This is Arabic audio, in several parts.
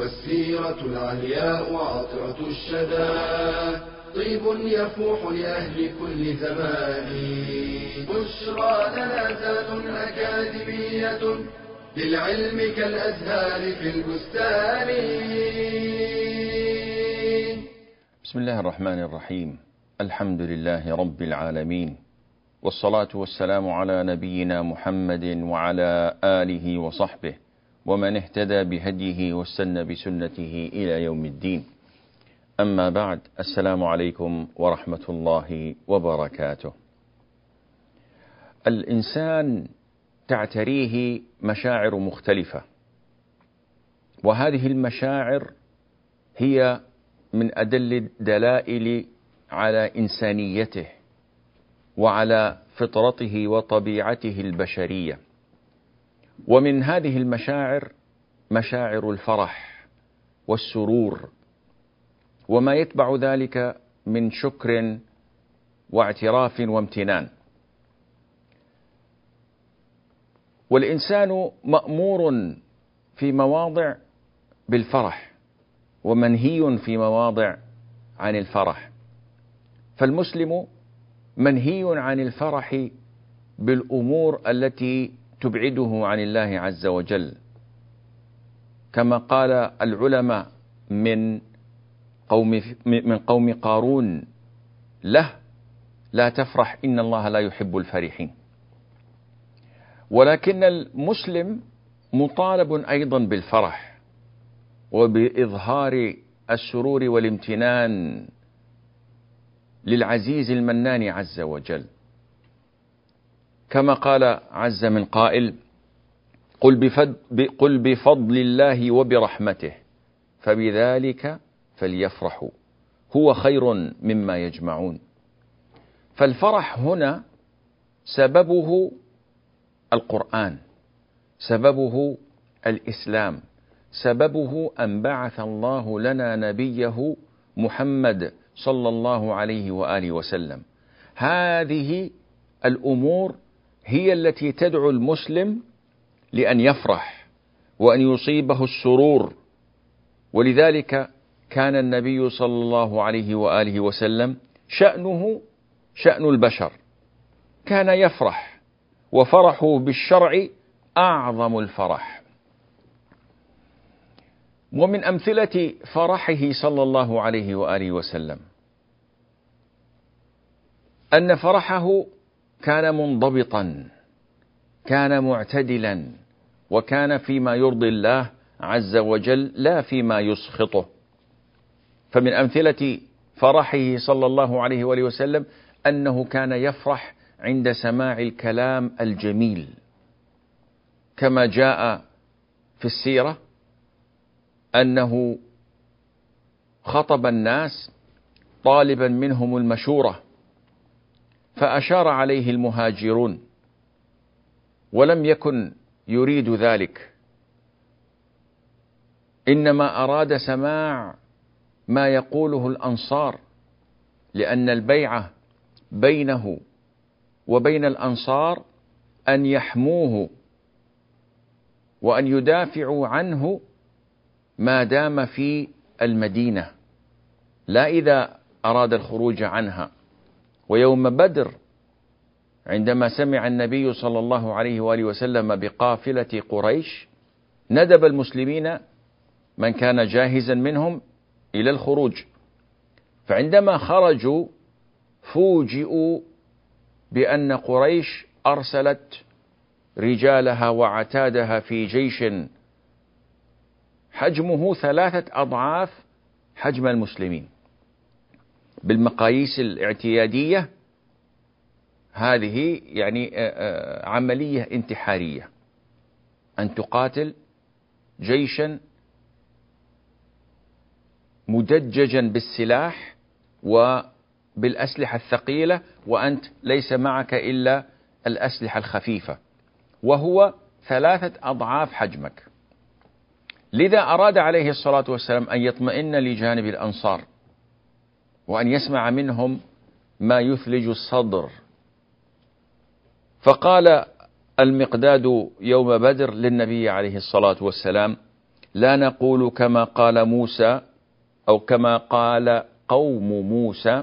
والسيرة العلياء عطرة الشدى. طيب يفوح لأهل كل زمان. بشرى لنا أكاديمية للعلم كالأزهار في البستان. بسم الله الرحمن الرحيم. الحمد لله رب العالمين. والصلاة والسلام على نبينا محمد وعلى آله وصحبه. ومن اهتدى بهديه واستنى بسنته إلى يوم الدين. أما بعد السلام عليكم ورحمة الله وبركاته. الإنسان تعتريه مشاعر مختلفة وهذه المشاعر هي من أدل الدلائل على إنسانيته وعلى فطرته وطبيعته البشرية. ومن هذه المشاعر مشاعر الفرح والسرور وما يتبع ذلك من شكر واعتراف وامتنان. والإنسان مأمور في مواضع بالفرح ومنهي في مواضع عن الفرح. فالمسلم منهي عن الفرح بالأمور التي تبعده عن الله عز وجل. كما قال العلماء من قوم من قوم قارون له لا تفرح إن الله لا يحب الفرحين. ولكن المسلم مطالب أيضا بالفرح وبإظهار السرور والامتنان للعزيز المنان عز وجل. كما قال عز من قائل قل بفضل, قل بفضل الله وبرحمته فبذلك فليفرحوا هو خير مما يجمعون. فالفرح هنا سببه القرآن سببه الإسلام سببه أن بعث الله لنا نبيه محمد صلى الله عليه وآله وسلم. هذه الأمور هي التي تدعو المسلم لأن يفرح وأن يصيبه السرور. ولذلك كان النبي صلى الله عليه وآله وسلم شأنه شأن البشر. كان يفرح وفرحه بالشرع أعظم الفرح. ومن أمثلة فرحه صلى الله عليه وآله وسلم أن فرحه كان منضبطا كان معتدلا وكان فيما يرضي الله عز وجل لا فيما يسخطه. فمن أمثلة فرحه صلى الله عليه وآله وسلم أنه كان يفرح عند سماع الكلام الجميل. كما جاء في السيرة أنه خطب الناس طالبا منهم المشورة. فأشار عليه المهاجرون ولم يكن يريد ذلك. إنما أراد سماع ما يقوله الأنصار لأن البيعة بينه وبين الأنصار أن يحموه وأن يدافعوا عنه ما دام في المدينة لا إذا أراد الخروج عنها. ويوم بدر عندما سمع النبي صلى الله عليه وآله وسلم بقافلة قريش ندب المسلمين من كان جاهزا منهم إلى الخروج. فعندما خرجوا فوجئوا بأن قريش أرسلت رجالها وعتادها في جيش. حجمه ثلاثة أضعاف حجم المسلمين. بالمقاييس الاعتيادية هذه يعني عملية انتحارية. أن تقاتل جيشا مدججا بالسلاح وبالأسلحة الثقيلة وأنت ليس معك إلا الأسلحة الخفيفة. وهو ثلاثة أضعاف حجمك. لذا أراد عليه الصلاة والسلام أن يطمئن لجانب الأنصار. وأن يسمع منهم ما يثلج الصدر. فقال المقداد يوم بدر للنبي عليه الصلاة والسلام لا نقول كما قال موسى أو كما قال قوم موسى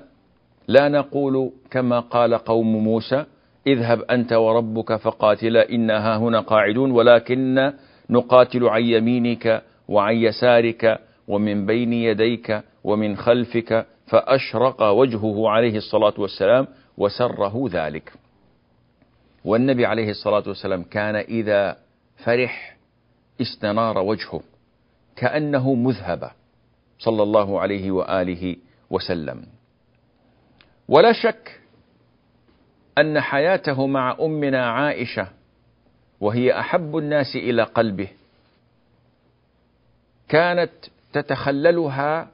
لا نقول كما قال قوم موسى اذهب أنت وربك فقاتلا إنها هنا قاعدون ولكن نقاتل عن يمينك وعن يسارك ومن بين يديك ومن خلفك فأشرق وجهه عليه الصلاة والسلام وسره ذلك. والنبي عليه الصلاة والسلام كان إذا فرح استنار وجهه كأنه مذهب صلى الله عليه وآله وسلم. ولا شك أن حياته مع أمنا عائشة وهي أحب الناس إلى قلبه كانت تتخللها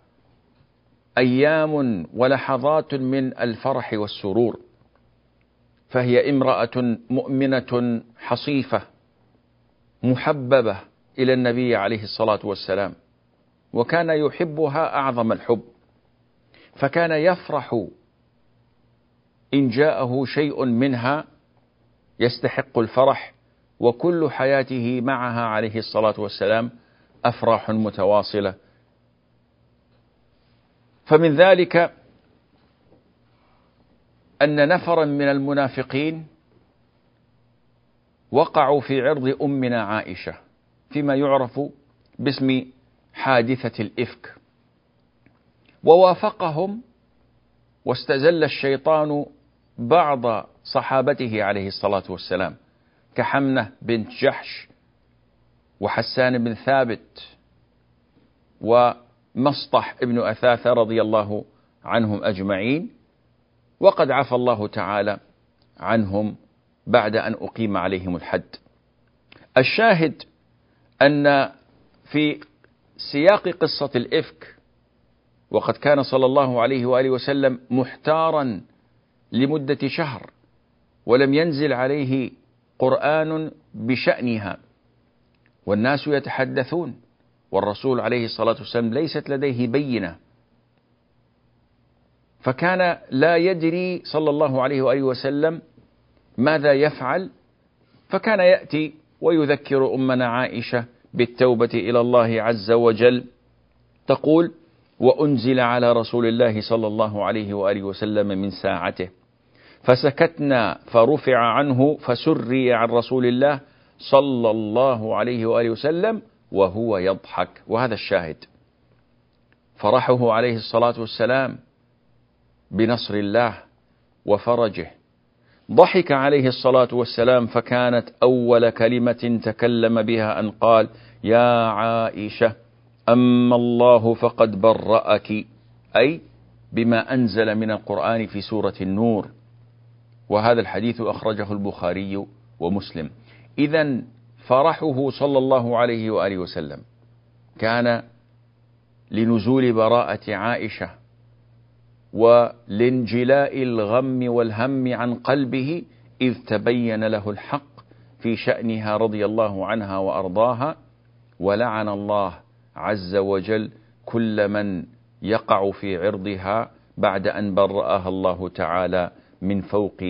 أيام ولحظات من الفرح والسرور. فهي امرأة مؤمنة حصيفة محببة إلى النبي عليه الصلاة والسلام وكان يحبها أعظم الحب. فكان يفرح إن جاءه شيء منها يستحق الفرح وكل حياته معها عليه الصلاة والسلام أفراح متواصلة. فمن ذلك أن نفرا من المنافقين وقعوا في عرض أمنا عائشة فيما يعرف باسم حادثة الإفك. ووافقهم واستزل الشيطان بعض صحابته عليه الصلاة والسلام كحمنة بنت جحش وحسان بن ثابت ومسطح ابن أثاثة رضي الله عنهم أجمعين وقد عفى الله تعالى عنهم بعد أن أقيم عليهم الحد. الشاهد أن في سياق قصة الإفك وقد كان صلى الله عليه وآله وسلم محتارا لمدة شهر ولم ينزل عليه قرآن بشأنها والناس يتحدثون. والرسول عليه الصلاة والسلام ليست لديه بينة. فكان لا يدري صلى الله عليه وآله وسلم ماذا يفعل فكان يأتي ويذكر أمنا عائشة بالتوبة إلى الله عز وجل تقول وأنزل على رسول الله صلى الله عليه وآله وسلم من ساعته. فسكتنا فرفع عنه فسري عن رسول الله صلى الله عليه وآله وسلم وهو يضحك. وهذا الشاهد. فرحه عليه الصلاة والسلام بنصر الله وفرجه. ضحك عليه الصلاة والسلام فكانت أول كلمة تكلم بها أن قال يا عائشة أما الله فقد برأك. أي بما أنزل من القرآن في سورة النور. وهذا الحديث أخرجه البخاري ومسلم. إذا فرحه صلى الله عليه وآله وسلم كان لنزول براءة عائشة ولانجلاء الغم والهم عن قلبه إذ تبين له الحق في شأنها رضي الله عنها وأرضاها ولعن الله عز وجل كل من يقع في عرضها بعد أن برأها الله تعالى من فوق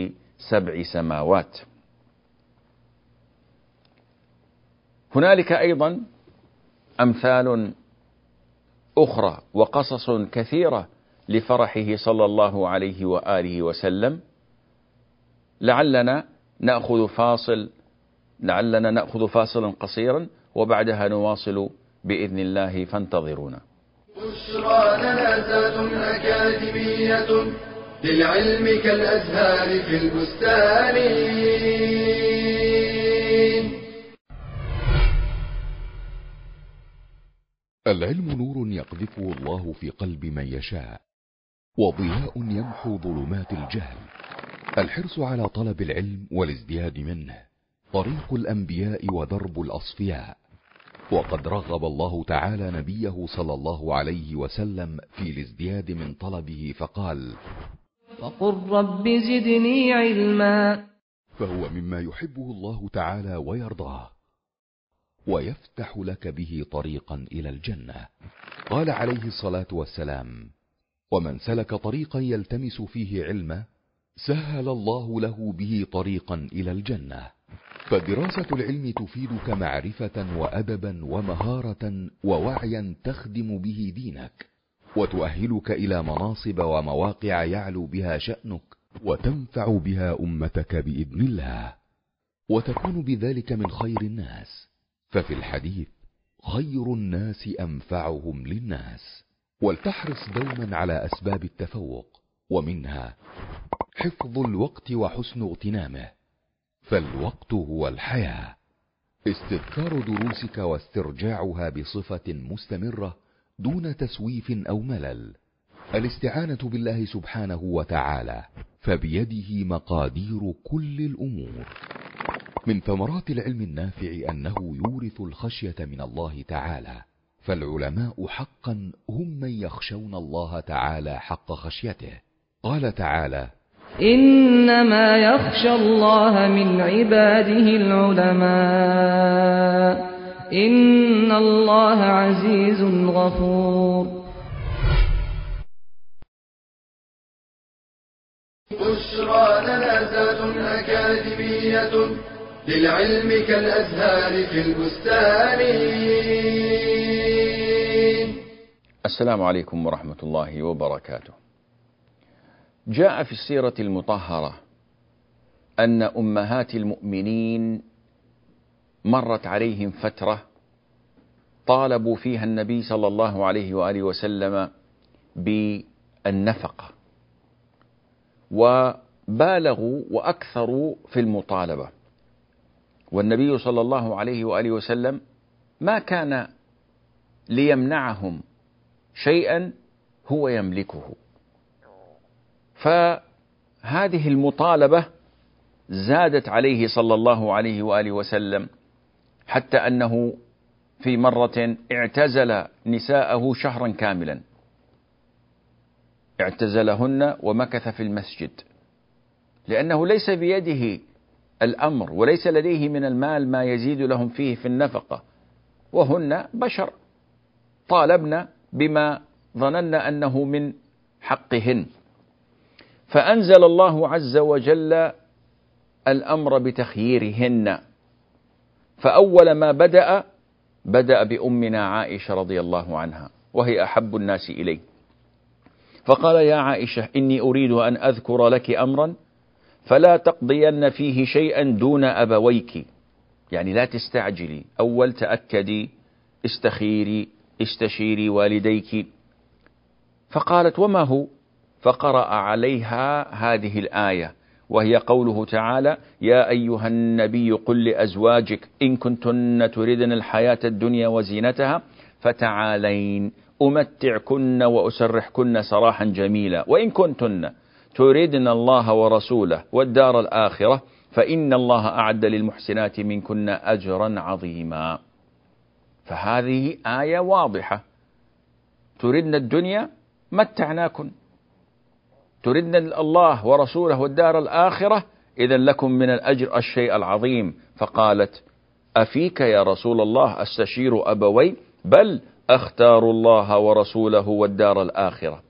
سبع سماوات. هنالك أيضا أمثال أخرى وقصص كثيرة لفرحه صلى الله عليه وآله وسلم. لعلنا نأخذ فاصل لعلنا نأخذ فاصلا قصيرا وبعدها نواصل بإذن الله فانتظرونا. بشرى لنا أكاديمية للعلم كالأزهار في البستان. العلم نور يقذفه الله في قلب من يشاء وضياء يمحو ظلمات الجهل. الحرص على طلب العلم والازدياد منه طريق الأنبياء ودرب الأصفياء. وقد رغب الله تعالى نبيه صلى الله عليه وسلم في الازدياد من طلبه فقال وقل رب زدني علما. فهو مما يحبه الله تعالى ويرضاه. ويفتح لك به طريقا إلى الجنة. قال عليه الصلاة والسلام ومن سلك طريقا يلتمس فيه علما سهل الله له به طريقا إلى الجنة. فدراسة العلم تفيدك معرفه وأدبا ومهارة ووعيا تخدم به دينك وتؤهلك إلى مناصب ومواقع يعلو بها شأنك وتنفع بها أمتك بإذن الله وتكون بذلك من خير الناس. ففي الحديث خير الناس أنفعهم للناس ولتحرص دوما على أسباب التفوق ومنها حفظ الوقت وحسن اغتنامه فالوقت هو الحياة. استذكار دروسك واسترجاعها بصفة مستمرة دون تسويف أو ملل. الاستعانة بالله سبحانه وتعالى فبيده مقادير كل الأمور. من ثمرات العلم النافع أنه يورث الخشية من الله تعالى. فالعلماء حقا هم من يخشون الله تعالى حق خشيته. قال تعالى إنما يخشى الله من عباده العلماء. إن الله عزيز غفور. بشرى لنا ذات أكاديمية. للعلم كالأزهار في البستان السلام عليكم ورحمة الله وبركاته. جاء في السيرة المطهرة أن أمهات المؤمنين مرت عليهم فترة طالبوا فيها النبي صلى الله عليه وآله وسلم بالنفقة وبالغوا وأكثروا في المطالبة والنبي صلى الله عليه وآله وسلم ما كان ليمنعهم شيئا هو يملكه. فهذه المطالبة زادت عليه صلى الله عليه وآله وسلم حتى أنه في مرة اعتزل نساءه شهرا كاملا. اعتزلهن ومكث في المسجد لأنه ليس بيده الأمر وليس لديه من المال ما يزيد لهم فيه في النفقة. وهن بشر. طالبنا بما ظننا أنه من حقهن. فأنزل الله عز وجل الأمر بتخييرهن. فأول ما بدأ بدأ بأمنا عائشة رضي الله عنها وهي أحب الناس إليه. فقال يا عائشة إني أريد أن أذكر لك أمرا فلا تقضين فيه شيئا دون أبويك. يعني لا تستعجلي. أول تأكدي استخيري استشيري والديك. فقالت وما هو؟ فقرأ عليها هذه الآية وهي قوله تعالى يا أيها النبي قل لأزواجك إن كنتن تردن الحياة الدنيا وزينتها فتعالين. أمتعكن وأسرحكن سراحا جميلا. وإن كنتن تردن الله ورسوله والدار الآخرة فإن الله أعد للمحسنات منكن أجرا عظيما. فهذه آية واضحة. تردن الدنيا متعناكن. تردن الله ورسوله والدار الآخرة إذا لكم من الأجر الشيء العظيم. فقالت أفيك يا رسول الله أستشير أبوي؟ بل أختار الله ورسوله والدار الآخرة.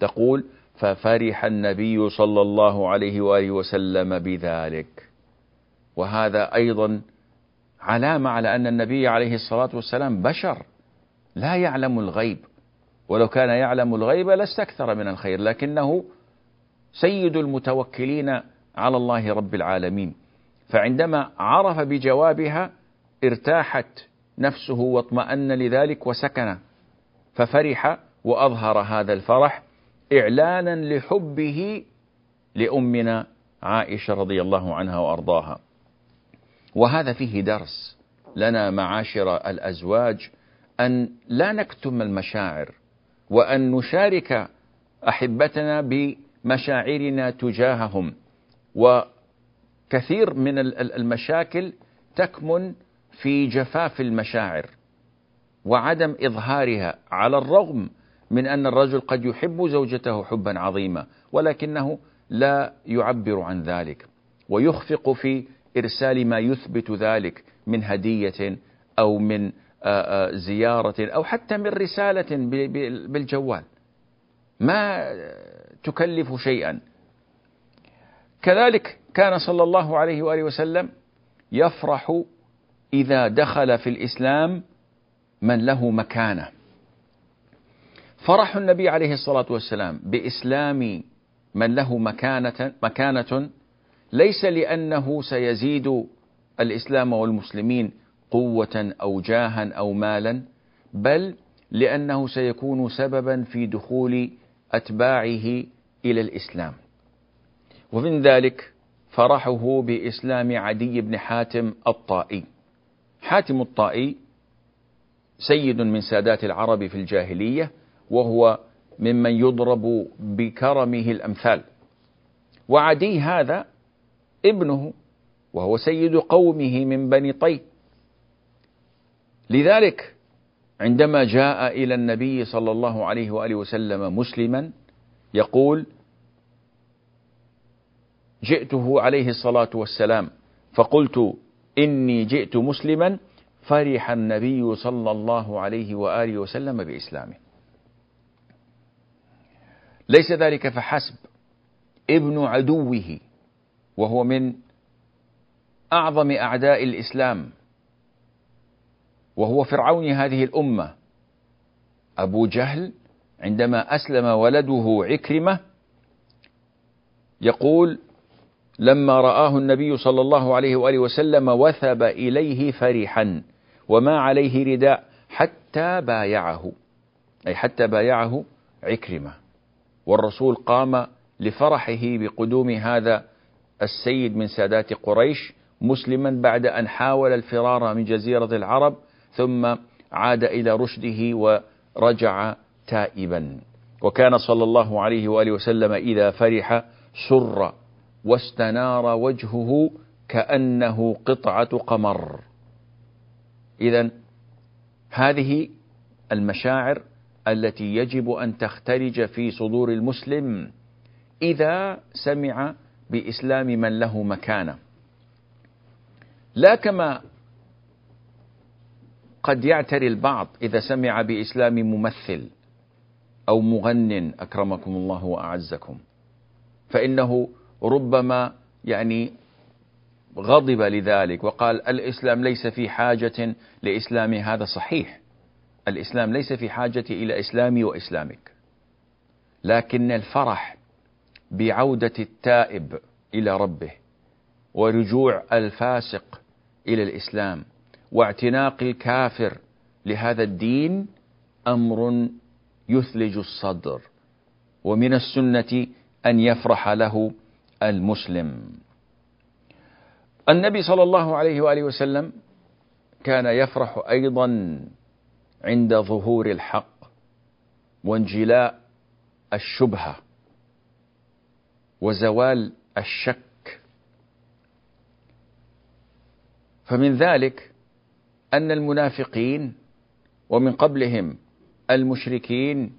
تقول ففرح النبي صلى الله عليه وآله وسلم بذلك. وهذا أيضا علامة على أن النبي عليه الصلاة والسلام بشر لا يعلم الغيب. ولو كان يعلم الغيب لاستكثر من الخير لكنه سيد المتوكلين على الله رب العالمين. فعندما عرف بجوابها ارتاحت نفسه واطمأن لذلك وسكن. ففرح وأظهر هذا الفرح. إعلانا لحبه لأمنا عائشة رضي الله عنها وأرضاها. وهذا فيه درس لنا معاشر الأزواج أن لا نكتم المشاعر وأن نشارك أحبتنا بمشاعرنا تجاههم. وكثير من المشاكل تكمن في جفاف المشاعر وعدم إظهارها على الرغم من أن الرجل قد يحب زوجته حبا عظيما ولكنه لا يعبر عن ذلك ويخفق في إرسال ما يثبت ذلك من هدية أو من زيارة أو حتى من رسالة بالجوال. ما تكلف شيئا. كذلك كان صلى الله عليه وآله وسلم يفرح إذا دخل في الإسلام من له مكانة. فرح النبي عليه الصلاة والسلام بإسلام من له مكانة, مكانة ليس لأنه سيزيد الإسلام والمسلمين قوة أو جاها أو مالا بل لأنه سيكون سببا في دخول أتباعه إلى الإسلام. ومن ذلك فرحه بإسلام عدي بن حاتم الطائي. حاتم الطائي سيد من سادات العرب في الجاهلية وهو ممن يضرب بكرمه الأمثال. وعدي هذا ابنه وهو سيد قومه من بني طي. لذلك عندما جاء إلى النبي صلى الله عليه وآله وسلم مسلما يقول جئته عليه الصلاة والسلام. فقلت إني جئت مسلما فرح النبي صلى الله عليه وآله وسلم بإسلامه. ليس ذلك فحسب ابن عدوه وهو من أعظم أعداء الإسلام وهو فرعون هذه الأمة. أبو جهل عندما أسلم ولده عكرمة يقول لما رآه النبي صلى الله عليه وآله وسلم وثب إليه فرحا وما عليه رداء حتى بايعه. أي حتى بايعه عكرمة. والرسول قام لفرحه بقدوم هذا السيد من سادات قريش مسلما بعد أن حاول الفرار من جزيرة العرب ثم عاد إلى رشده ورجع تائبا. وكان صلى الله عليه وآله وسلم إذا فرح سر واستنار وجهه كأنه قطعة قمر. إذا هذه المشاعر التي يجب أن تختلج في صدور المسلم إذا سمع بإسلام من له مكانة. لا كما قد يعتري البعض إذا سمع بإسلام ممثل أو مغن أكرمكم الله وأعزكم. فإنه ربما يعني غضب لذلك وقال الإسلام ليس في حاجة لإسلام هذا صحيح. الإسلام ليس في حاجة إلى إسلامي وإسلامك لكن الفرح بعودة التائب إلى ربه ورجوع الفاسق إلى الإسلام واعتناق الكافر لهذا الدين أمر يثلج الصدر ومن السنة أن يفرح له المسلم. النبي صلى الله عليه وآله وسلم كان يفرح أيضا عند ظهور الحق وانجلاء الشبهة وزوال الشك فمن ذلك أن المنافقين ومن قبلهم المشركين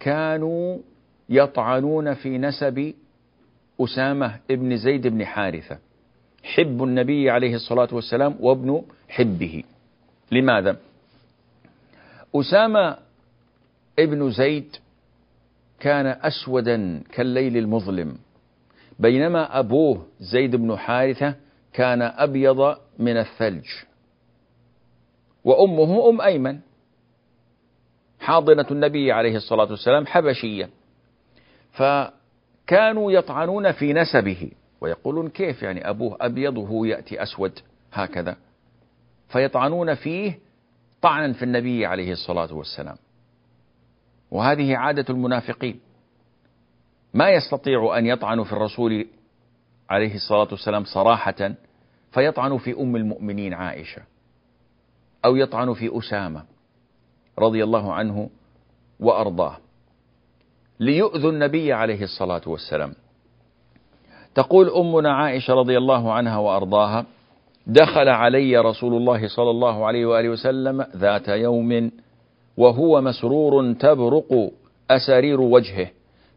كانوا يطعنون في نسب أسامة ابن زيد بن حارثة حب النبي عليه الصلاة والسلام وابن حبه لماذا؟ أسامة ابن زيد كان أسودا كالليل المظلم بينما أبوه زيد بن حارثة كان أبيض من الثلج وأمه أم أيمن حاضنة النبي عليه الصلاة والسلام حبشية فكانوا يطعنون في نسبه ويقولون كيف يعني أبوه أبيض وهو يأتي أسود هكذا فيطعنون فيه طعنا في النبي عليه الصلاة والسلام. وهذه عادة المنافقين. ما يستطيع أن يطعنوا في الرسول عليه الصلاة والسلام صراحة فيطعنوا في أم المؤمنين عائشة أو يطعنوا في أسامة رضي الله عنه وأرضاه. ليؤذوا النبي عليه الصلاة والسلام. تقول أمنا عائشة رضي الله عنها وأرضاها دخل علي رسول الله صلى الله عليه وآله وسلم ذات يوم وهو مسرور تبرق أسارير وجهه.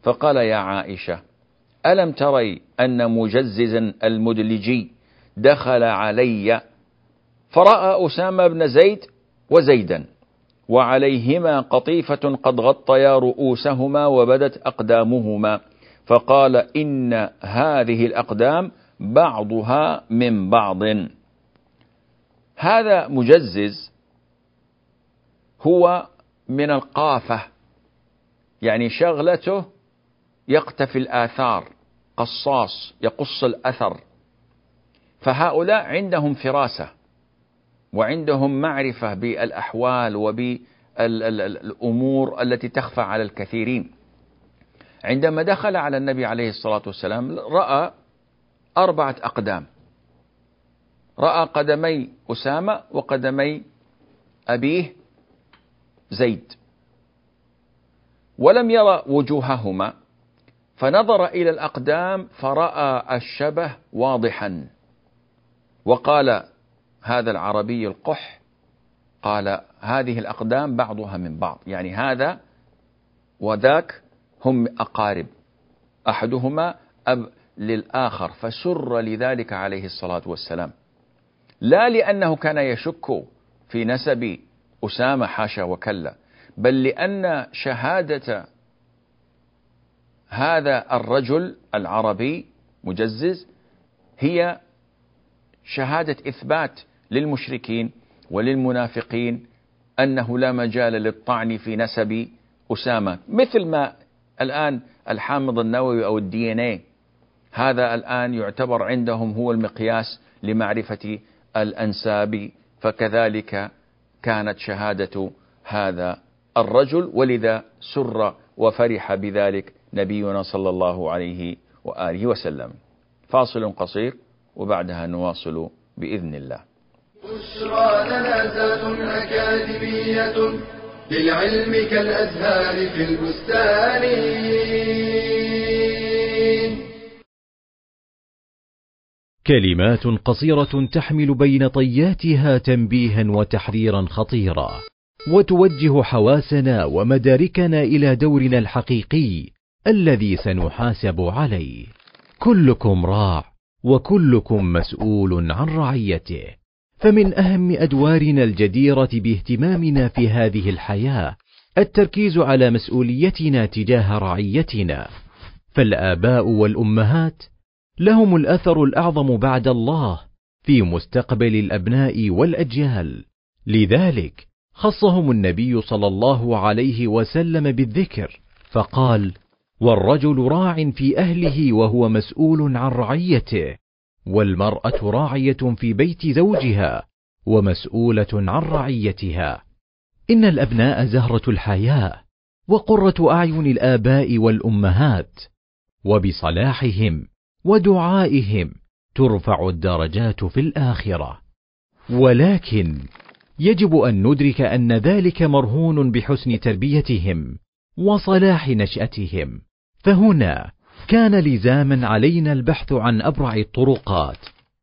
فقال يا عائشة ألم تري أن مجززا المدلجي دخل علي؟ فرأى أسامة بن زيد وزيدا وعليهما قطيفة قد غطيا رؤوسهما وبدت أقدامهما. فقال إن هذه الأقدام بعضها من بعض. هذا مجزز هو من القافة يعني شغلته يقتفي الآثار قصاص يقص الأثر. فهؤلاء عندهم فراسة وعندهم معرفة بالأحوال وبالأمور التي تخفى على الكثيرين. عندما دخل على النبي عليه الصلاة والسلام رأى أربعة أقدام. رأى قدمي أسامة وقدمي أبيه زيد. ولم يرى وجوههما فنظر إلى الأقدام فرأى الشبه واضحا. وقال هذا العربي القح قال هذه الأقدام بعضها من بعض يعني هذا وذاك هم أقارب أحدهما أب للآخر فسر لذلك عليه الصلاة والسلام. لا لأنه كان يشك في نسب أسامة حاشا وكلا بل لأن شهادة هذا الرجل العربي مجزز هي شهادة إثبات للمشركين وللمنافقين أنه لا مجال للطعن في نسب أسامة. مثل ما الآن الحامض النووي أو الدي إن اي هذا الآن يعتبر عندهم هو المقياس لمعرفة الأنساب فكذلك كانت شهادة هذا الرجل ولذا سر وفرح بذلك نبينا صلى الله عليه وآله وسلم. فاصل قصير وبعدها نواصل بإذن الله. بشرى لنا أكاديمية للعلم كالأزهار في البستان. كلمات قصيرة تحمل بين طياتها تنبيها وتحذيرا خطيرا وتوجه حواسنا ومداركنا إلى دورنا الحقيقي الذي سنحاسب عليه. كلكم راع وكلكم مسؤول عن رعيته. فمن أهم أدوارنا الجديرة باهتمامنا في هذه الحياة التركيز على مسؤوليتنا تجاه رعيتنا. فالآباء والأمهات لهم الأثر الأعظم بعد الله في مستقبل الأبناء والأجيال. لذلك خصهم النبي صلى الله عليه وسلم بالذكر فقال والرجل راع في أهله وهو مسؤول عن رعيته والمرأة راعية في بيت زوجها ومسؤولة عن رعيتها. إن الأبناء زهرة الحياة وقرة أعين الآباء والأمهات وبصلاحهم ودعائهم ترفع الدرجات في الآخرة. ولكن يجب أن ندرك أن ذلك مرهون بحسن تربيتهم وصلاح نشأتهم. فهنا كان لزاما علينا البحث عن أبرع الطرقات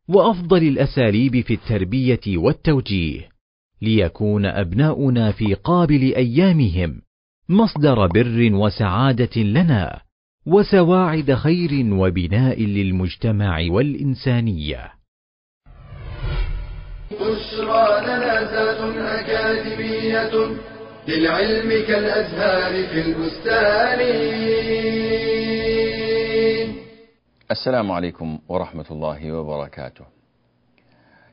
وأفضل الأساليب في التربية والتوجيه ليكون أبناؤنا في قابل أيامهم مصدر بر وسعادة لنا. وسواعد خير وبناء للمجتمع والإنسانية. بشرى لنا أكاديمية للعلم كالأزهار في البستان. السلام عليكم ورحمة الله وبركاته.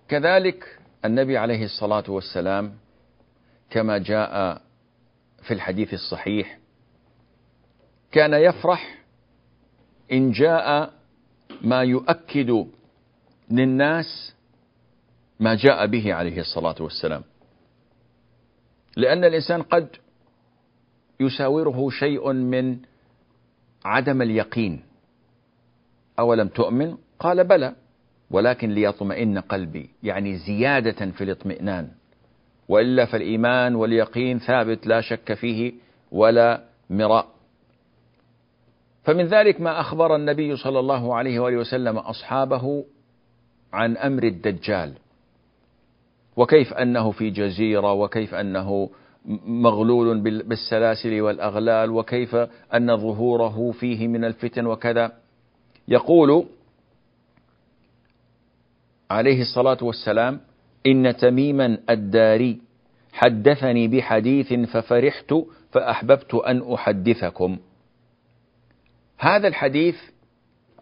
كذلك النبي عليه الصلاة والسلام كما جاء في الحديث الصحيح كان يفرح إن جاء ما يؤكد للناس ما جاء به عليه الصلاة والسلام. لأن الإنسان قد يساوره شيء من عدم اليقين. أولم تؤمن؟ قال بلى ولكن ليطمئن قلبي. يعني زيادة في الاطمئنان. وإلا فالإيمان واليقين ثابت لا شك فيه ولا مراء. فمن ذلك ما أخبر النبي صلى الله عليه وآله وسلم أصحابه عن أمر الدجال وكيف أنه في جزيرة وكيف أنه مغلول بالسلاسل والأغلال وكيف أن ظهوره فيه من الفتن وكذا. يقول عليه الصلاة والسلام إن تميما الداري حدثني بحديث ففرحت فأحببت أن أحدثكم. هذا الحديث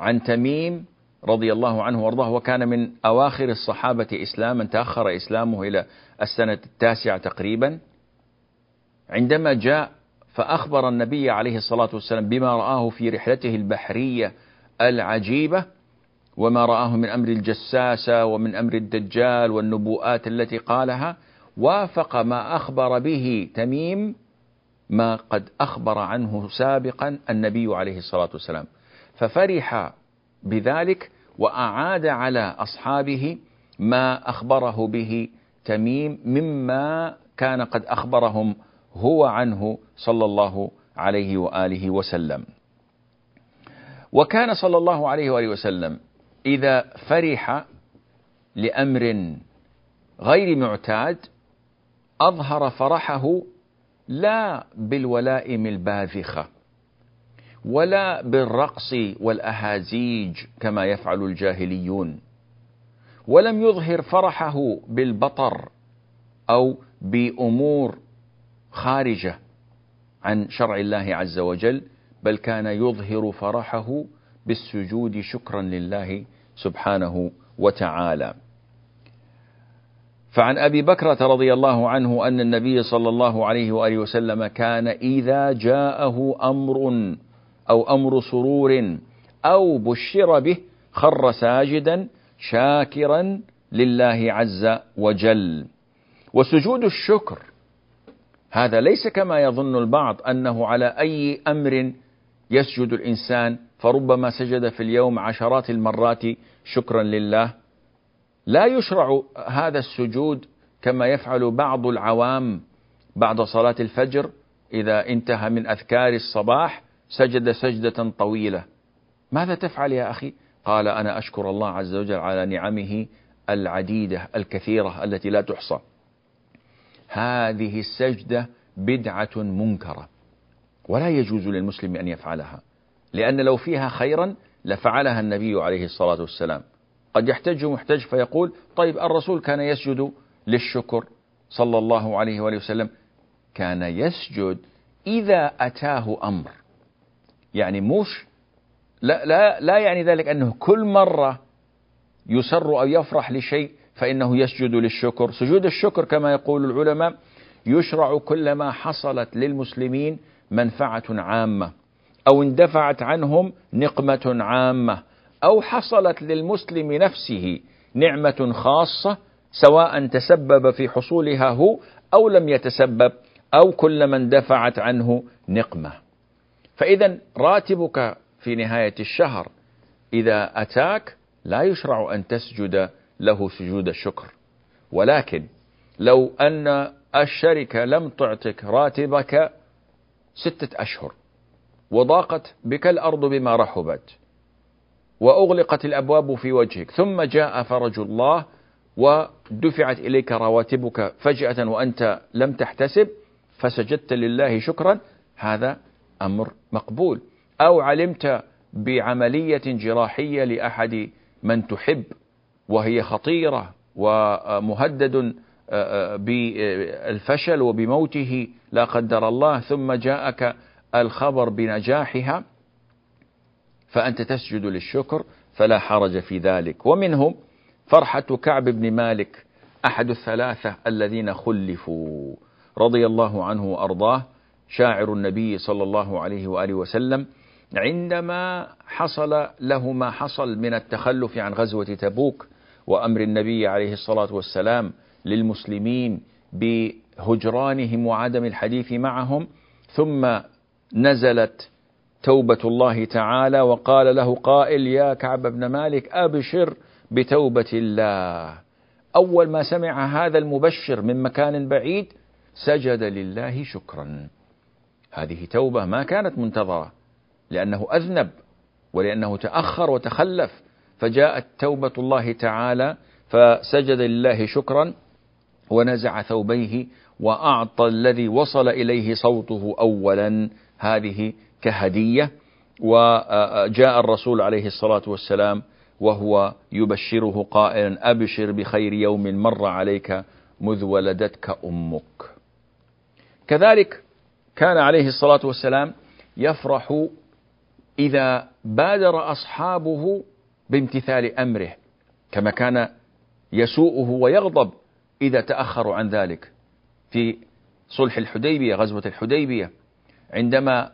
عن تميم رضي الله عنه وارضاه وكان من أواخر الصحابة إسلاما تأخر إسلامه إلى السنة التاسعة تقريبا. عندما جاء فأخبر النبي عليه الصلاة والسلام بما رآه في رحلته البحرية العجيبة وما رآه من أمر الجساسة ومن أمر الدجال والنبوءات التي قالها وافق ما أخبر به تميم ما قد أخبر عنه سابقا النبي عليه الصلاة والسلام. ففرح بذلك وأعاد على أصحابه ما أخبره به تميم مما كان قد أخبرهم هو عنه صلى الله عليه وآله وسلم. وكان صلى الله عليه وآله وسلم إذا فرح لأمر غير معتاد أظهر فرحه لا بالولائم الباذخة ولا بالرقص والأهازيج كما يفعل الجاهليون ولم يظهر فرحه بالبطر أو بأمور خارجة عن شرع الله عز وجل بل كان يظهر فرحه بالسجود شكرا لله سبحانه وتعالى. فعن أبي بكرة رضي الله عنه أن النبي صلى الله عليه وآله وسلم كان إذا جاءه أمر أو أمر سرور أو بشر به خر ساجدا شاكرا لله عز وجل. وسجود الشكر هذا ليس كما يظن البعض أنه على أي أمر يسجد الإنسان فربما سجد في اليوم عشرات المرات شكرا لله. لا يشرع هذا السجود كما يفعل بعض العوام بعد صلاة الفجر إذا انتهى من أذكار الصباح سجد سجدة طويلة. ماذا تفعل يا أخي؟ قال أنا أشكر الله عز وجل على نعمه العديدة الكثيرة التي لا تحصى. هذه السجدة بدعة منكرة ولا يجوز للمسلم أن يفعلها لأن لو فيها خيرا لفعلها النبي عليه الصلاة والسلام. قد يحتج محتج فيقول طيب الرسول كان يسجد للشكر صلى الله عليه وآله وسلم؟ كان يسجد إذا أتاه أمر. يعني موش لا, لا, لا يعني ذلك أنه كل مرة يسر أو يفرح لشيء فإنه يسجد للشكر. سجود الشكر كما يقول العلماء يشرع كلما حصلت للمسلمين منفعة عامة أو اندفعت عنهم نقمة عامة. أو حصلت للمسلم نفسه نعمة خاصة سواء تسبب في حصولها هو أو لم يتسبب أو كلما اندفعت عنه نقمة. فإذا راتبك في نهاية الشهر إذا أتاك لا يشرع أن تسجد له سجود الشكر. ولكن لو أن الشركة لم تعطك راتبك ستة أشهر وضاقت بك الأرض بما رحبت. وأغلقت الأبواب في وجهك. ثم جاء فرج الله ودفعت إليك رواتبك فجأة وأنت لم تحتسب فسجدت لله شكرا. هذا أمر مقبول. أو علمت بعملية جراحية لأحد من تحب وهي خطيرة ومهدد بالفشل وبموته لا قدر الله. ثم جاءك الخبر بنجاحها. فأنت تسجد للشكر فلا حرج في ذلك. ومنهم فرحة كعب بن مالك أحد الثلاثة الذين خلفوا رضي الله عنه وأرضاه شاعر النبي صلى الله عليه وآله وسلم عندما حصل له ما حصل من التخلف عن غزوة تبوك وأمر النبي عليه الصلاة والسلام للمسلمين بهجرانهم وعدم الحديث معهم ثم نزلت توبة الله تعالى وقال له قائل يا كعب بن مالك أبشر بتوبة الله. أول ما سمع هذا المبشر من مكان بعيد سجد لله شكرا. هذه توبة ما كانت منتظرة لأنه أذنب ولأنه تأخر وتخلف فجاءت توبة الله تعالى فسجد لله شكرا ونزع ثوبيه وأعطى الذي وصل إليه صوته أولا. هذه كهدية وجاء الرسول عليه الصلاة والسلام وهو يبشره قائلا أبشر بخير يوم مر عليك مذ ولدتك أمك. كذلك كان عليه الصلاة والسلام يفرح إذا بادر أصحابه بامتثال أمره كما كان يسوءه ويغضب إذا تأخروا عن ذلك. في صلح الحديبية غزوة الحديبية عندما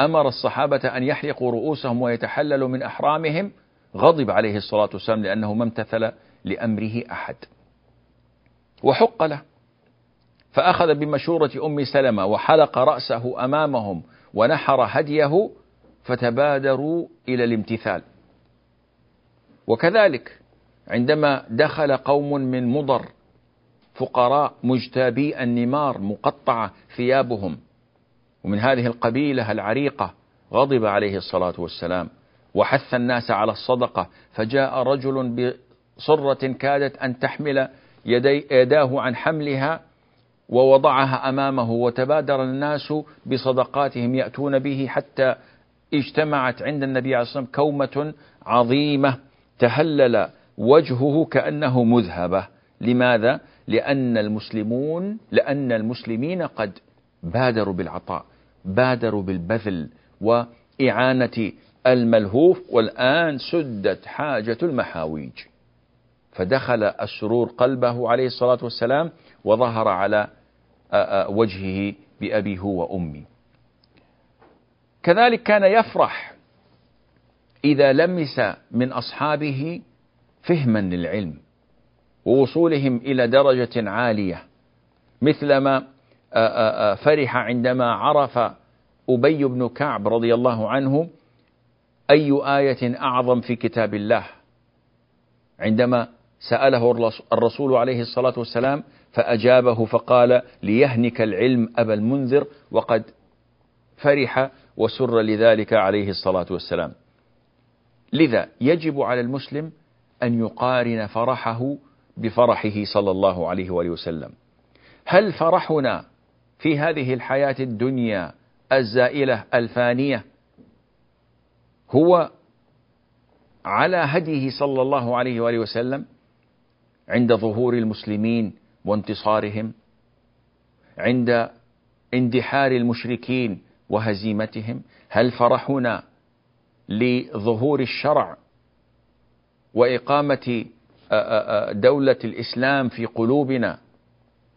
أمر الصحابة أن يحلقوا رؤوسهم ويتحللوا من أحرامهم غضب عليه الصلاة والسلام لأنه ما امتثل لأمره أحد. وحق له. فأخذ بمشورة أم سلمة وحلق رأسه أمامهم ونحر هديه فتبادروا إلى الامتثال. وكذلك عندما دخل قوم من مضر فقراء مجتابي النمار مقطعة ثيابهم ومن هذه القبيلة العريقة غضب عليه الصلاة والسلام وحث الناس على الصدقة فجاء رجل بصرة كادت أن تحمل يدي يداه عن حملها ووضعها أمامه وتبادر الناس بصدقاتهم يأتون به حتى اجتمعت عند النبي عليه الصلاة والسلام كومة عظيمة تهلل وجهه كأنه مذهبة لماذا؟ لأن المسلمون لأن المسلمين قد بادروا بالعطاء بادروا بالبذل وإعانة الملهوف والآن سدت حاجة المحاويج. فدخل السرور قلبه عليه الصلاة والسلام وظهر على وجهه بأبي هو وأمي كذلك كان يفرح إذا لمس من أصحابه فهما للعلم ووصولهم إلى درجة عالية مثلما فرح عندما عرف أبي بن كعب رضي الله عنه أي آية أعظم في كتاب الله؟ عندما سأله الرسول عليه الصلاة والسلام فأجابه فقال ليهنك العلم أبا المنذر وقد فرح وسر لذلك عليه الصلاة والسلام. لذا يجب على المسلم أن يقارن فرحه بفرحه صلى الله عليه وآله وسلم. هل فرحنا في هذه الحياة الدنيا الزائلة الفانية هو على هديه صلى الله عليه وآله وسلم عند ظهور المسلمين وانتصارهم عند اندحار المشركين وهزيمتهم. هل فرحنا لظهور الشرع وإقامة دولة الإسلام في قلوبنا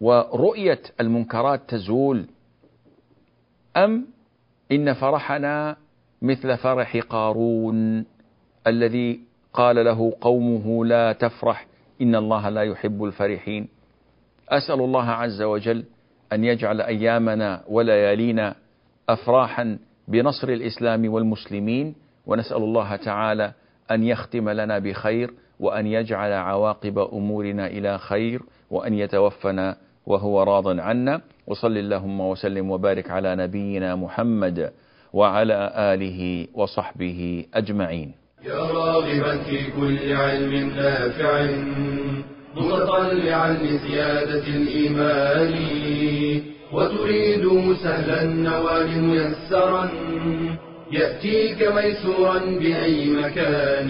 ورؤية المنكرات تزول أم إن فرحنا مثل فرح قارون الذي قال له قومه لا تفرح إن الله لا يحب الفرحين. أسأل الله عز وجل أن يجعل أيامنا وليالينا أفراحا بنصر الإسلام والمسلمين ونسأل الله تعالى أن يختم لنا بخير وأن يجعل عواقب أمورنا إلى خير وأن يتوفنا وهو راض عنا. وصل اللهم وسلم وبارك على نبينا محمد وعلى آله وصحبه أجمعين. يا راغبا في كل علم نافع متطلعا لزيادة الإيمان. وتريد سهلا النوال ميسرا يأتيك ميسورا بأي مكان.